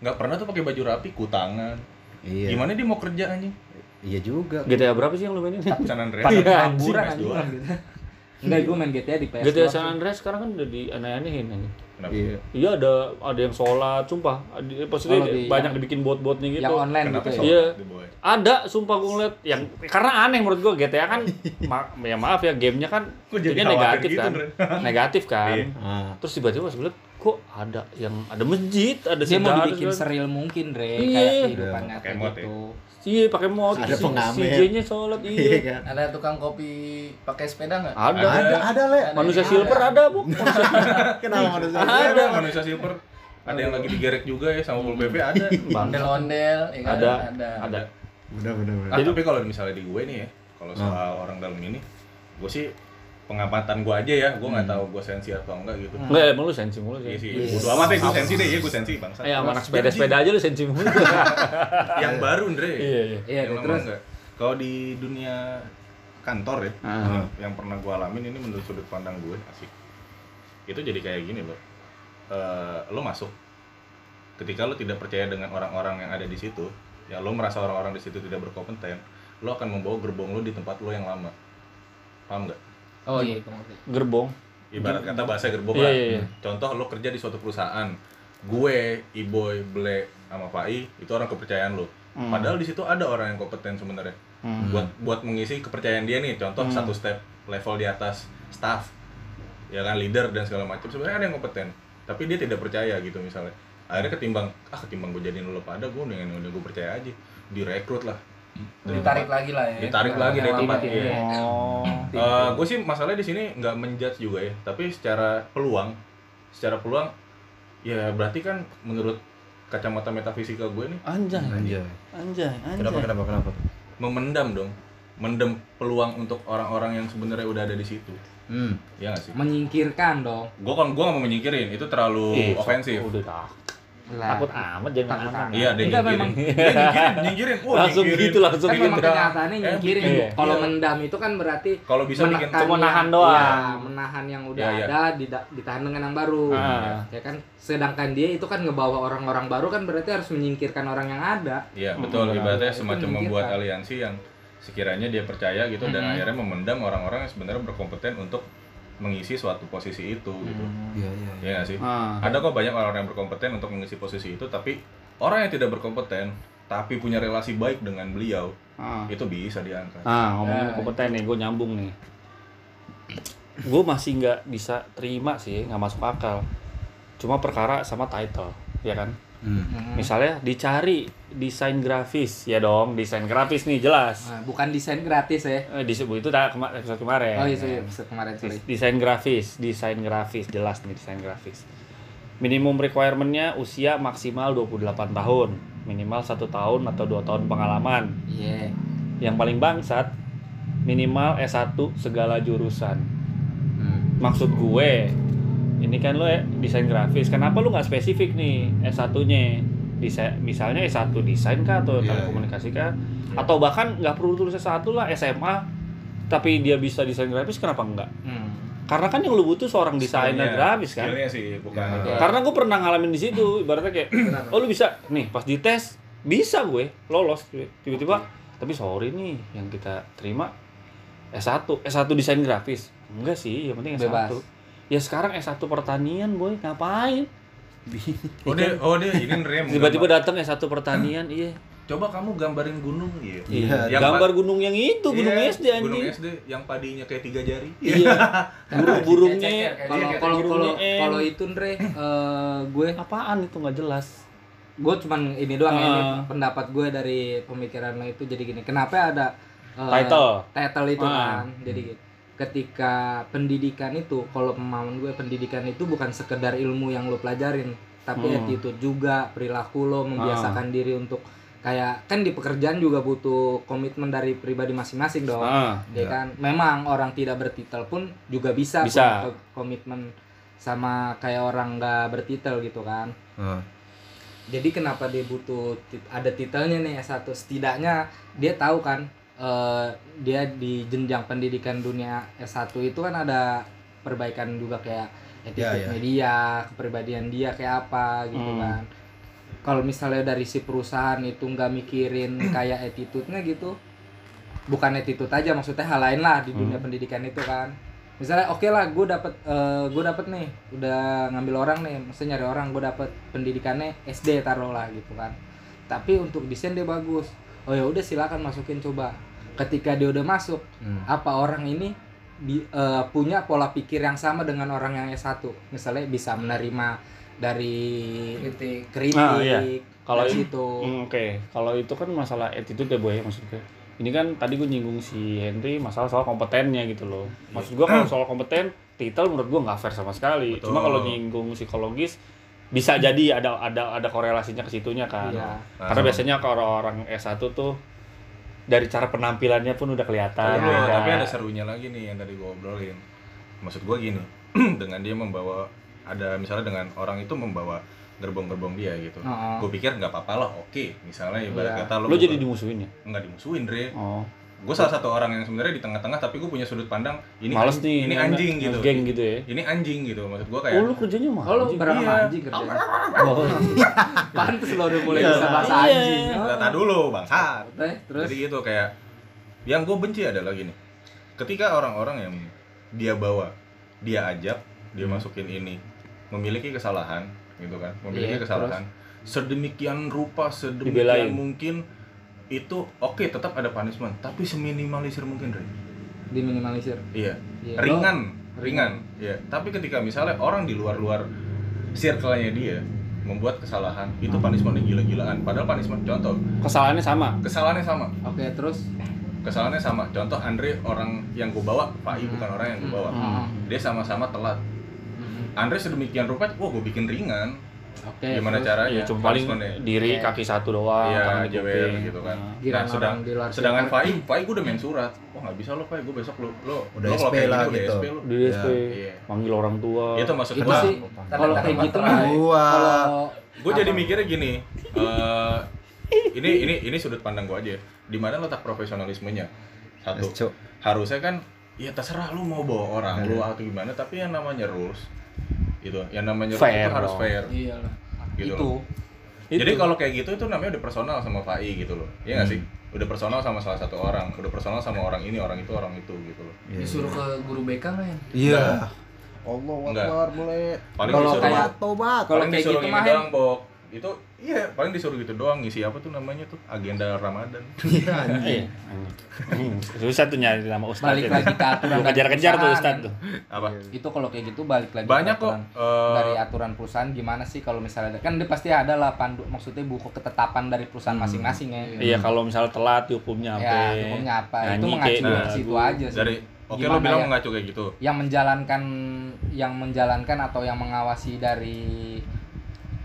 Nggak pernah tuh pakai baju rapi, kutangan. Iya. Gimana dia mau kerja anjing? Iya juga. GTA berapa sih yang lu mainin? San Andreas. Iya, Liburan PS2. anjing gitu enggak gue main GTA di PS2 GTA San Andreas sekarang kan udah di aneh-anehin anjing. Kenapa? Iya. Iya ada ada yang sholat, sumpah. Ada- Maksudnya Oh, di- banyak yang- dibikin bot-botnya gitu. yang online Kenapa gitu ya Iya. Ada, sumpah gue ngeliat yang karena aneh menurut gue GTA kan *laughs* ma ya maaf ya gamenya kan jadi negatif gitu, kan, negatif kan. Iya. Ah. Terus tiba-tiba liat, kok ada yang ada masjid, ada dia mau dibikin seril mungkin Dre Iya. kayak kehidupan nyata Pakai mod ya. gitu Iya pakai mod, Ada si, pengamen. si J-nya sholat Iya iya. kan. ada tukang kopi pakai sepeda nggak Ada. Ada ada le. Manusia Ada. silver ada bu. Kenapa manusia? Ada manusia silver. Ada yang lagi digerek juga ya sama Full PP ada. ondel-ondel ya kan? Ada, ada ada. Bener bener bener. Ah, tapi kalau misalnya di gue nih ya, kalau soal orang dalam ini, gue sih pengamatan gue aja ya, gue nggak tahu gue sensi atau enggak gitu. Enggak, emang lu sensi mulu Iya sih. sih, bodo amat ya gue sensi deh, ya gue sensi bangsa. Sama anak sepeda-sepeda aja lu sensi mulu. *laughs* Yang baru Andre. Iya, iya. Iya, Yang terus? Kalau di dunia kantor ya, Ah. yang pernah gue alamin ini menurut sudut pandang gue asik. Itu jadi kayak gini loh. Eh, lo masuk, ketika lo tidak percaya dengan orang-orang yang ada di situ, ya lo merasa orang-orang di situ tidak berkompeten, lo akan membawa gerbong lo di tempat lo yang lama. Paham nggak? Oh iya Gerbong. Ibarat kata bahasa gerbong Iya, lah. iya, iya. Contoh lo kerja di suatu perusahaan, gue, Iboy, Ble, sama Pai itu orang kepercayaan lo. Hmm. Padahal di situ ada orang yang kompeten sebenarnya. Hmm. Buat buat mengisi kepercayaan dia nih, contoh satu step level di atas staff, ya kan leader dan segala macam. Sebenarnya ada yang kompeten, tapi dia tidak percaya gitu misalnya. Akhirnya ketimbang, ah ketimbang gue jadiin lo pada gue dengan udah gue percaya aja, direkrut lah. Ditarik lagi lah ya Ditarik lagi dari Yang tempat, lama. iya. Oh. gue sih masalahnya di sini nggak menjudge juga ya, tapi secara peluang, secara peluang, ya berarti kan menurut kacamata metafisika gue nih Anjay. Anjay. Anjay, anjay. Kenapa kenapa kenapa? memendam dong, mendem peluang untuk orang-orang yang sebenarnya udah ada di situ, Hmm. ya nggak sih? menyingkirkan dong Gue kan gue nggak mau menyingkirin, itu terlalu Ih, ofensif. Udah tak. Lah. Takut amat jangan Takut amat. Iya, dia Enggak, nyingkirin. memang. Dia nyingkirin, nyingkirin. Wah, Langsung nyingkirin. gitu, langsung kan gitu. memang kenyataannya Eh, nyingkirin iya. kalau Iya. mendam itu kan berarti Kalau bisa bikin menekan Cuma yang- nahan doang. ya, menahan yang udah Iya, iya. ada ditahan dengan yang baru Ah. ya kan sedangkan dia itu kan ngebawa orang-orang baru kan berarti harus menyingkirkan orang yang ada Iya, betul. Ibaratnya Itu semacam membuat aliansi yang sekiranya dia percaya gitu dan Mhm. akhirnya memendam orang-orang yang sebenarnya berkompeten untuk mengisi suatu posisi itu gitu. Iya iya. Iya nggak sih? Ah. Ada kok banyak orang yang berkompeten untuk mengisi posisi itu, tapi orang yang tidak berkompeten tapi punya relasi baik dengan beliau Ah. itu bisa diangkat. Ah, ngomongin Nah, kompeten nih, gue nyambung nih. Gue masih nggak bisa terima sih, nggak masuk akal. Cuma perkara sama title, ya kan? Hmm. Misalnya dicari desain grafis, ya dong, desain grafis nih jelas. Nah, bukan desain gratis ya Eh, disebut itu tak kema- episode kemarin. oh iya sorry, episode kemarin sorry Des- Desain grafis, desain grafis jelas nih desain grafis. Minimum requirement-nya usia maksimal 28 tahun, minimal satu tahun atau dua tahun pengalaman. iya Yang paling bangsat minimal S1 segala jurusan. Hmm. Maksud gue, ini kan lo ya desain grafis, kenapa lu nggak spesifik nih S1-nya? Desain, misalnya S1 desain kah atau Iya, telekomunikasi kah? Atau bahkan nggak perlu tulis S1 lah SMA, tapi dia bisa desain grafis kenapa enggak? Hmm. Karena kan yang lu butuh seorang desainer grafis kan. Sih bukan Ya. itu. Karena gue pernah ngalamin di situ, ibaratnya kayak, oh lu bisa, nih pas dites bisa gue lolos, tiba-tiba, tapi sorry nih yang kita terima S1, S1 desain grafis, enggak sih, yang penting S1. Bebas. Ya sekarang S1 pertanian boy, ngapain? Oh dia, oh dia ini Rem. Tiba-tiba datang S1 pertanian, iya. Coba kamu gambarin gunung gitu. Iya, Yang gambar gunung yang itu, gunung Iya, SD Gunung anjing. SD yang padinya kayak tiga jari. Iya. *laughs* Burung-burungnya kalau kalau kalau kalau itu Andre eh, gue apaan itu nggak jelas. gue cuman ini doang ya, ini Ah. pendapat gue dari pemikiran lo itu jadi gini kenapa ada eh, Title. title itu Ah. kan jadi gitu ketika pendidikan itu kalau pemahaman gue pendidikan itu bukan sekedar ilmu yang lo pelajarin tapi Hmm. attitude juga perilaku lo membiasakan diri untuk kayak kan di pekerjaan juga butuh komitmen dari pribadi masing-masing dong Ah, ya kan memang orang tidak bertitel pun juga bisa, Bisa. komitmen sama kayak orang nggak bertitel gitu kan Heeh. jadi kenapa dia butuh tit- ada titelnya nih S1 setidaknya dia tahu kan eh, dia di jenjang pendidikan dunia S1 itu kan ada perbaikan juga kayak attitude Ya, ya. dia kepribadian dia kayak apa gitu Hmm. kan. Kalau misalnya dari si perusahaan itu nggak mikirin *clears throat* kayak attitude-nya gitu bukan attitude aja maksudnya hal lain lah di dunia pendidikan itu kan. Misalnya oke lah gue dapet gue dapet nih udah ngambil orang nih maksudnya nyari orang gue dapet pendidikannya SD taruh lah gitu kan. Tapi untuk desain dia bagus. Oh ya udah silakan masukin coba ketika dia udah masuk Hmm. apa orang ini bi- eh, punya pola pikir yang sama dengan orang yang S1 misalnya bisa menerima dari kritik kritik Ah, iya. Kalau situ Hmm, Oke, kalau itu kan masalah attitude ya boy maksudnya. Ini kan tadi gue nyinggung si Henry masalah soal kompetennya gitu loh. Maksud gue kalau soal kompeten, titel menurut gue nggak fair sama sekali. Betul. Cuma kalau nyinggung psikologis bisa jadi ada ada ada korelasinya ke situnya kan. Iya. Karena biasanya kalau orang S1 tuh dari cara penampilannya pun udah kelihatan. Tapi, beda. tapi ada serunya lagi nih yang tadi gue obrolin. Maksud gue gini, *clears throat* dengan dia membawa ada misalnya dengan orang itu membawa gerbong-gerbong dia gitu. Heeh. Gue pikir nggak apa-apa lah, oke. Misalnya ibarat Iya. kata Lo lo jadi dimusuhin ya? nggak dimusuhin, Dre. Oh. Gue salah satu orang yang sebenarnya di tengah-tengah, tapi gue punya sudut pandang ini Males an- nih ini anjing gitu. Geng gitu ya. Ini anjing gitu. Maksud gue Oh, kayak lu kerjanya mah Oh anjing. sama Iya. anjing kerjanya Oh *laughs* Pantes lo udah mulai Iya. bisa bahasa Iya. anjing Data dulu, bangsat. Teh, Terus Jadi gitu kayak yang gue benci adalah gini. Ketika orang-orang yang dia bawa, dia ajak, dia Hmm. masukin ini, memiliki kesalahan, gitu kan? Memiliki Iya, kesalahan. Sedemikian rupa, Dibelain. sedemikian mungkin itu oke tetap ada punishment, tapi seminimalisir mungkin, Dre. diminimalisir Iya. Iya. Ringan, Lo- ringan. Iya. Tapi ketika misalnya orang di luar-luar circle-nya dia membuat kesalahan, itu punishment yang gila-gilaan. Padahal punishment contoh, Kesalahannya sama. kesalahannya sama. Oke terus kesalahannya sama contoh Andre orang yang gue bawa Pak I bukan orang yang gue bawa Hmm. dia sama-sama telat Andre sedemikian rupa wah gue bikin ringan Oke gimana terus. caranya Ya cuma paling punishment-nya? diri Iya. kaki satu doang, Iya, tangan kuping. gitu kan. Nah. Giliran nah, sedang sedangkan. Fai, Fai gue udah main surat. Wah nggak bisa lo Fai, gue besok lo lo Udah lo SP lah gini udah gitu. SP lo. Di SP, Iya. manggil orang tua. Itu maksud itu sih kalau kayak gitu mah Gua. kalau Gue jadi mikirnya gini. eh, ini ini ini sudut pandang gue aja. Di mana letak profesionalismenya? Satu. Harusnya kan ya terserah lu mau bawa orang lu Iya. atau gimana tapi yang namanya rules itu yang namanya Fair itu harus fair. Iya lah Gitu itu. Itu. jadi kalau kayak gitu itu namanya udah personal sama Fai gitu loh. Iya nggak sih? Udah personal sama salah satu orang. Udah personal sama orang ini orang itu orang itu gitu loh. Iya, disuruh ke guru BK nggak ya Iya. Allah Allah Akbar boleh. paling Kalau kayak- tobat. kalau kayak gitu mah, Bok. Itu iya paling disuruh gitu doang ngisi apa tuh namanya tuh agenda Ramadan *laughs* Iya anjing. Iya. Hmm, Susah tuh nyari nama ustaz. balik lagi ke aturan kejar-kejar tuh ustaz tuh. apa itu kalau kayak gitu balik lagi ke banyak kok aturan. eh, dari aturan perusahaan gimana sih kalau misalnya kan dia pasti ada lah pandu maksudnya buku ketetapan dari perusahaan masing-masing ya Iya, kalau misalnya telat hukumnya apa? ya hukumnya apa itu mengacu lagu. situ aja sih dari oke lo bilang ya? mengacu kayak gitu yang menjalankan yang menjalankan atau yang mengawasi dari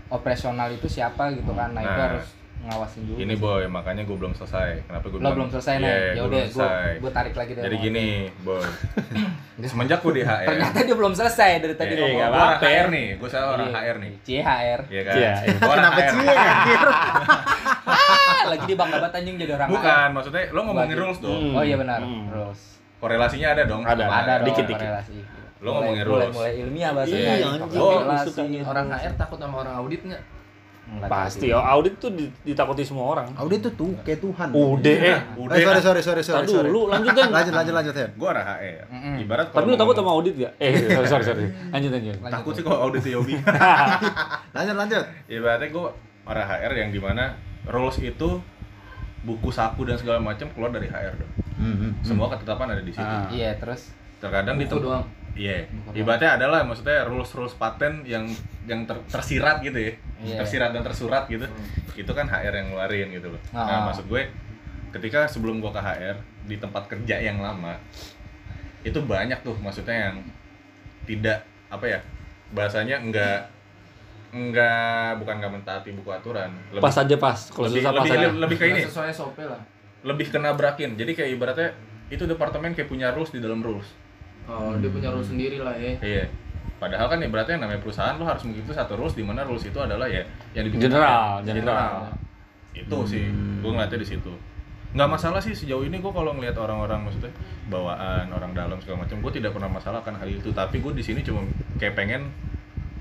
operasional itu siapa gitu kan nah, itu Nah, harus ngawasin dulu Ini boy, makanya gue belum selesai. Kenapa gue lo belum selesai nih Iya, ya udah gue selesai. gue tarik lagi dari Jadi gini, boy. *laughs* Semenjak gue di HR. ternyata dia belum selesai dari tadi Iya, ngomong gua nggak orang apa-apa. HR nih, gue salah orang Iya. HR nih. CHR Iya kan? Iya, iya. Kenapa sih ah, *laughs* lagi di bangga banget anjing jadi orang Bukan, maksudnya lo ngomongin rules dong. Hmm. HR. oh iya benar Hmm. terus Korelasinya ada dong. Ada, ada dong dikit-dikit. Lo ngomongin mulai, rules. mulai ilmiah bahasanya Iya. Oh, orang HR takut sama orang audit nggak Enggak Pasti, oh, audit tuh di- ditakuti semua orang. Audit tuh tuh kayak Tuhan. Udah, eh. Udah. Eh, sorry sorry sorry sorry. Tadi sorry. lanjut kan. Lanjut lanjut lanjut ya. Gue orang HR. Mm-mm. Ibarat Tapi lu takut sama audit gak? Eh, sorry, sorry, sorry. Lanjut, lanjut. Lanjut, Takut sih kalau audit Yobi. *laughs* Lanjut lanjut. Ibaratnya gue orang HR yang di mana rules itu buku saku dan segala macam keluar dari HR dong. Hmm, Semua ketetapan ada di situ. Ah. iya terus Terkadang di buku tem- doang Iya, Bukan. ibaratnya adalah maksudnya rules rules paten yang yang ter- tersirat gitu ya, Iya. tersirat dan tersurat gitu. Itu kan HR yang ngeluarin gitu loh. Nah Ah. maksud gue, ketika sebelum gue ke HR di tempat kerja yang lama, itu banyak tuh maksudnya yang tidak apa ya bahasanya enggak enggak bukan enggak mentaati buku aturan lebih, Pas aja pas. Kalau lebih, susah pas lebih, aja. lebih kayak ini sesuai SOP lah lebih kena brakin jadi kayak ibaratnya itu departemen kayak punya rules di dalam rules oh dia punya rule sendiri lah ya iya padahal kan ibaratnya yang namanya perusahaan lo harus mengikuti satu rules di mana rules itu adalah ya yang dibikin General, rakyat. general. itu sih gue ngeliatnya di situ nggak masalah sih sejauh ini gue kalau ngeliat orang-orang maksudnya bawaan orang dalam segala macam gue tidak pernah masalahkan hal itu tapi gue di sini cuma kayak pengen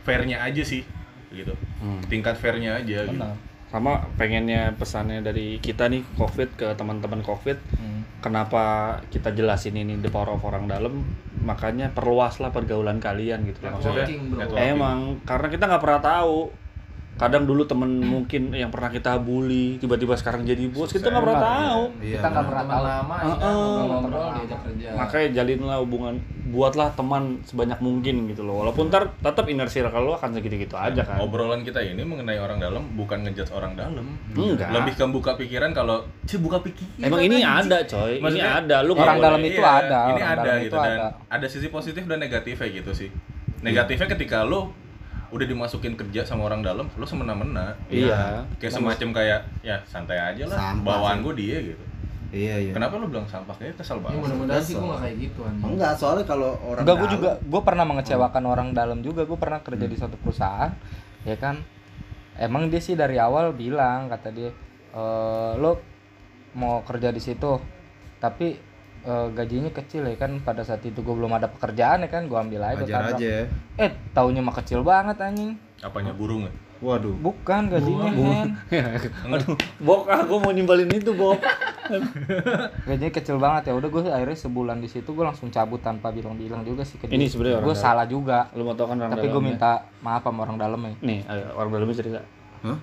fairnya aja sih gitu Hmm. tingkat fairnya aja gitu Benar. Sama pengennya pesannya dari kita nih COVID ke teman-teman COVID. Hmm. Kenapa kita jelasin ini the power of orang dalam? Makanya perluaslah pergaulan kalian gitu loh. Maksudnya Networking, bro. networking. Emang karena kita nggak pernah tahu. Kadang dulu temen mungkin yang pernah kita bully tiba-tiba sekarang jadi bos kita nggak pernah tahu. Iya. Kita nggak pernah tahu. lama ya diajak kerja Makanya jalinlah hubungan, buatlah teman sebanyak mungkin gitu loh. Walaupun ntar tetap inner circle lo akan segitu-gitu aja kan. obrolan kita ini mengenai orang dalam bukan ngejudge orang dalam Enggak. lebih ke buka pikiran kalau sih buka pikiran Emang ini anjing." ada coy, ini ada. Lu Orang nggak dalam itu Iya, ada, ini orang ada gitu itu dan ada. ada sisi positif dan negatifnya gitu sih negatifnya ketika lo udah dimasukin kerja sama orang dalam lo semena-mena. Iya. kayak semacam kayak ya santai aja lah. Sampah bawaan gue dia gitu. Iya iya. kenapa lo bilang sampah? Kayaknya kesel ya banget. mudah-mudahan sih gue gak kayak gitu anjing Enggak, soalnya kalau orang Enggak, gue juga gue pernah mengecewakan orang dalam juga. Gue pernah kerja di suatu perusahaan, ya kan. Emang dia sih dari awal bilang kata dia, e, lo mau kerja di situ, tapi eh, gajinya kecil ya kan. Pada saat itu gue belum ada pekerjaan ya kan, gue ambil aja. kontrak. aja ya. Eh, taunya mah kecil banget anjing. apanya burung ya Waduh. Bukan gajinya Hen. *laughs* Aduh, Bok, aku mau nimbalin itu, Bok. *laughs* Gajinya kecil banget ya. Udah gue akhirnya sebulan di situ gue langsung cabut tanpa bilang-bilang juga sih ke Ini sebenarnya orang Gue salah juga. Lu mau tau kan orang Tapi gue minta maaf sama orang dalam ya. Nih, orang dalamnya cerita.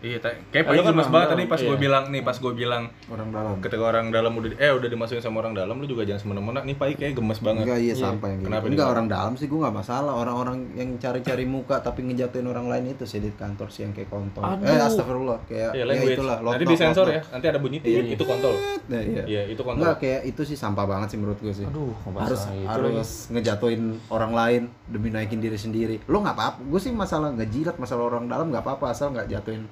Iya ta- kayak Lu paling kan gemes banget tadi pas gue iya. bilang nih pas gue bilang Orang dalam. ketika orang dalam udah eh udah dimasukin sama orang dalam lu juga jangan semena-mena nih pai kayak gemes banget Enggak iya sampah yang gitu. Kenapa Enggak orang dalam sih gue nggak masalah. Orang-orang yang cari-cari muka tapi ngejatuhin orang lain itu sih di kantor sih yang kayak kontol. Aduh. Eh astagfirullah kayak Iya, ya itulah. Nanti lock, disensor ya. Nanti ada bunyi Iya. itu kontol. Nah, iya. Iya, itu kontol. Enggak kayak itu sih sampah banget sih menurut gue sih. Aduh, harus harus ngejatuhin orang lain demi naikin diri sendiri. Lo nggak apa-apa. Gue sih masalah ngejilat masalah orang dalam nggak apa-apa asal nggak jatuhin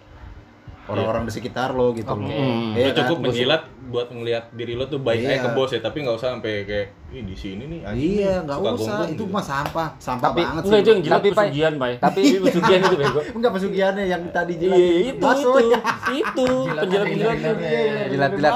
orang-orang di sekitar lo gitu loh. Hmm. Iya Lu cukup kan? Menjilat buat ngelihat diri lo tuh baik aja Iya. ke bos ya, tapi nggak usah sampai kayak Ih, di sini nih anjing Iya, nggak usah. gonggong Itu gitu. mah sampah, sampah Tapi- banget Enggak, itu yang jilat Tapi, pesugihan, Pai. tapi- Itu pesugihan *laughs* itu bego. Enggak pesugihannya yang tadi jilat. Iya, itu, itu, ya. itu, *laughs* penjilat-penjilat tuh. Jilat-jilat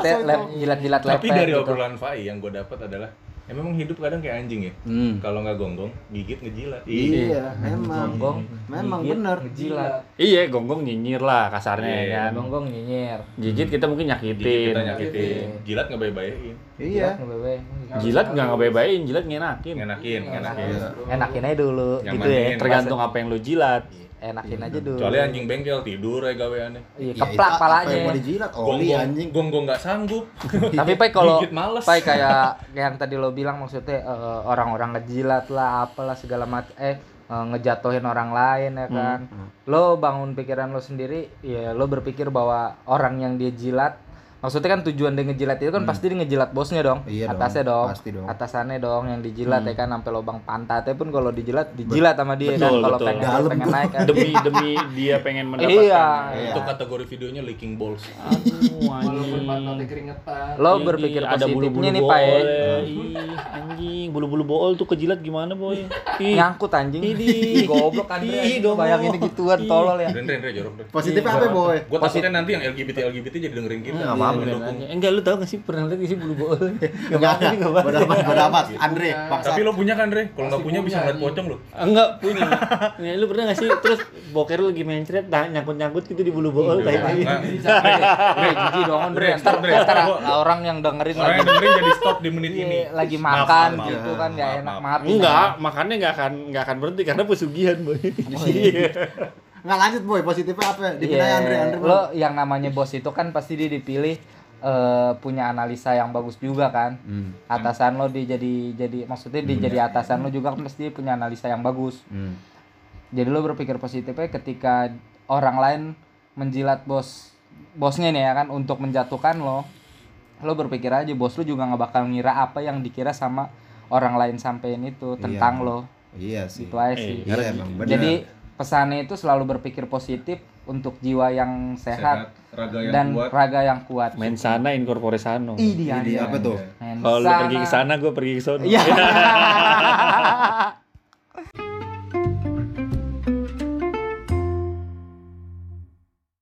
jilat-jilat Tapi dari gitu. obrolan Fai yang gue dapat adalah ya memang hidup kadang kayak anjing ya. Hmm. Kalau nggak gonggong, gigit ngejilat. Iya, memang. Gonggong, Memang gigit, bener. ngejilat. Iya, gonggong nyinyir lah kasarnya Iya, ya kan. Gonggong nyinyir. Gigit kita mungkin Gigit nyakitin. kita nyakitin. Jilat ngebaik-baikin. Iya. Jilat ngebebe. Jilat nggak ngebebain, jilat ngenakin. Ngenakin, ngenakin. Iya. Enakin aja dulu gitu ya. Tergantung apa yang lu jilat. Enakin aja dulu. Kecuali anjing bengkel tidur aja gaweannya. Iya, Ya, keplak palanya. mau dijilat? Oli anjing. gonggong nggak sanggup. *laughs* Tapi Pai kalau. Pai *laughs* kayak yang tadi lo bilang maksudnya eh, orang-orang ngejilat lah apalah segala macam eh eh, ngejatuhin orang lain ya kan. Lo bangun pikiran lo sendiri ya lo berpikir bahwa orang yang dia jilat maksudnya kan tujuan dia ngejilat itu kan pasti dia ngejilat bosnya dong, Iya dong, atasnya dong, pasti dong. atasannya dong yang dijilat ya kan sampai lubang pantatnya pun kalau dijilat dijilat sama dia kan Betul, kalau betul. pengen Dalam pengen naik kan. Demi demi dia pengen mendapatkan. Iya. Itu kategori videonya leaking balls. Aduh, walaupun anjing. pantatnya keringetan Lo berpikir ada positifnya bulu-bulu nih Pak ya. Ih, anjing, bulu-bulu bool tuh kejilat gimana, boy? Nyangkut anjing. Ini. Goblok dong. Bayangin gituan tolol ya. Positifnya apa, Boy? Gue takutnya nanti yang LGBT LGBT jadi dengerin kita. Enggak mendukung. Eh, Enggak lu tahu gak sih pernah lihat sih bulu bool? Enggak Enggak, apa-apa sih, enggak apa-apa. Bodo amat. Andre, paksa. Tapi lo punya kan, Re? Kalau nggak Pasti punya bisa ngeliat pocong lo. Enggak punya. Ya, lu pernah gak sih terus boker lu lagi mencret nah, nyangkut-nyangkut gitu di bulu bool Enggak, tai. enggak. Bre, jijik dong Andre. Bre, Ntar, stop, Bre. ntar Gua- orang yang dengerin Orang lagi yang dengerin jadi stop di menit ini. Iya, lagi makan gitu kan nggak Maaf, enak maaf Enggak, makannya enggak akan enggak akan berhenti karena pesugihan, boy. Iya. Nggak lanjut, Boy. Positifnya apa? Iya, Dipindahin Andre, Andre. lo yang namanya bos itu kan pasti dia dipilih eh, punya analisa yang bagus juga kan. Hmm. Atasan lo dia jadi jadi maksudnya dia jadi atasan lo juga kan pasti punya analisa yang bagus. Hmm. Jadi lo berpikir positifnya ketika orang lain menjilat bos bosnya nih ya kan untuk menjatuhkan lo. Lo berpikir aja bos lo juga nggak bakal ngira apa yang dikira sama orang lain sampein itu tentang lo Iya sih. itu aja sih Iya emang benar. jadi pesannya itu selalu berpikir positif untuk jiwa yang sehat, sehat raga yang dan kuat raga yang kuat Main sana incorpore sano. Dia. apa tuh? Main Kalau pergi ke sana, gue pergi ke sono. Iya. *laughs*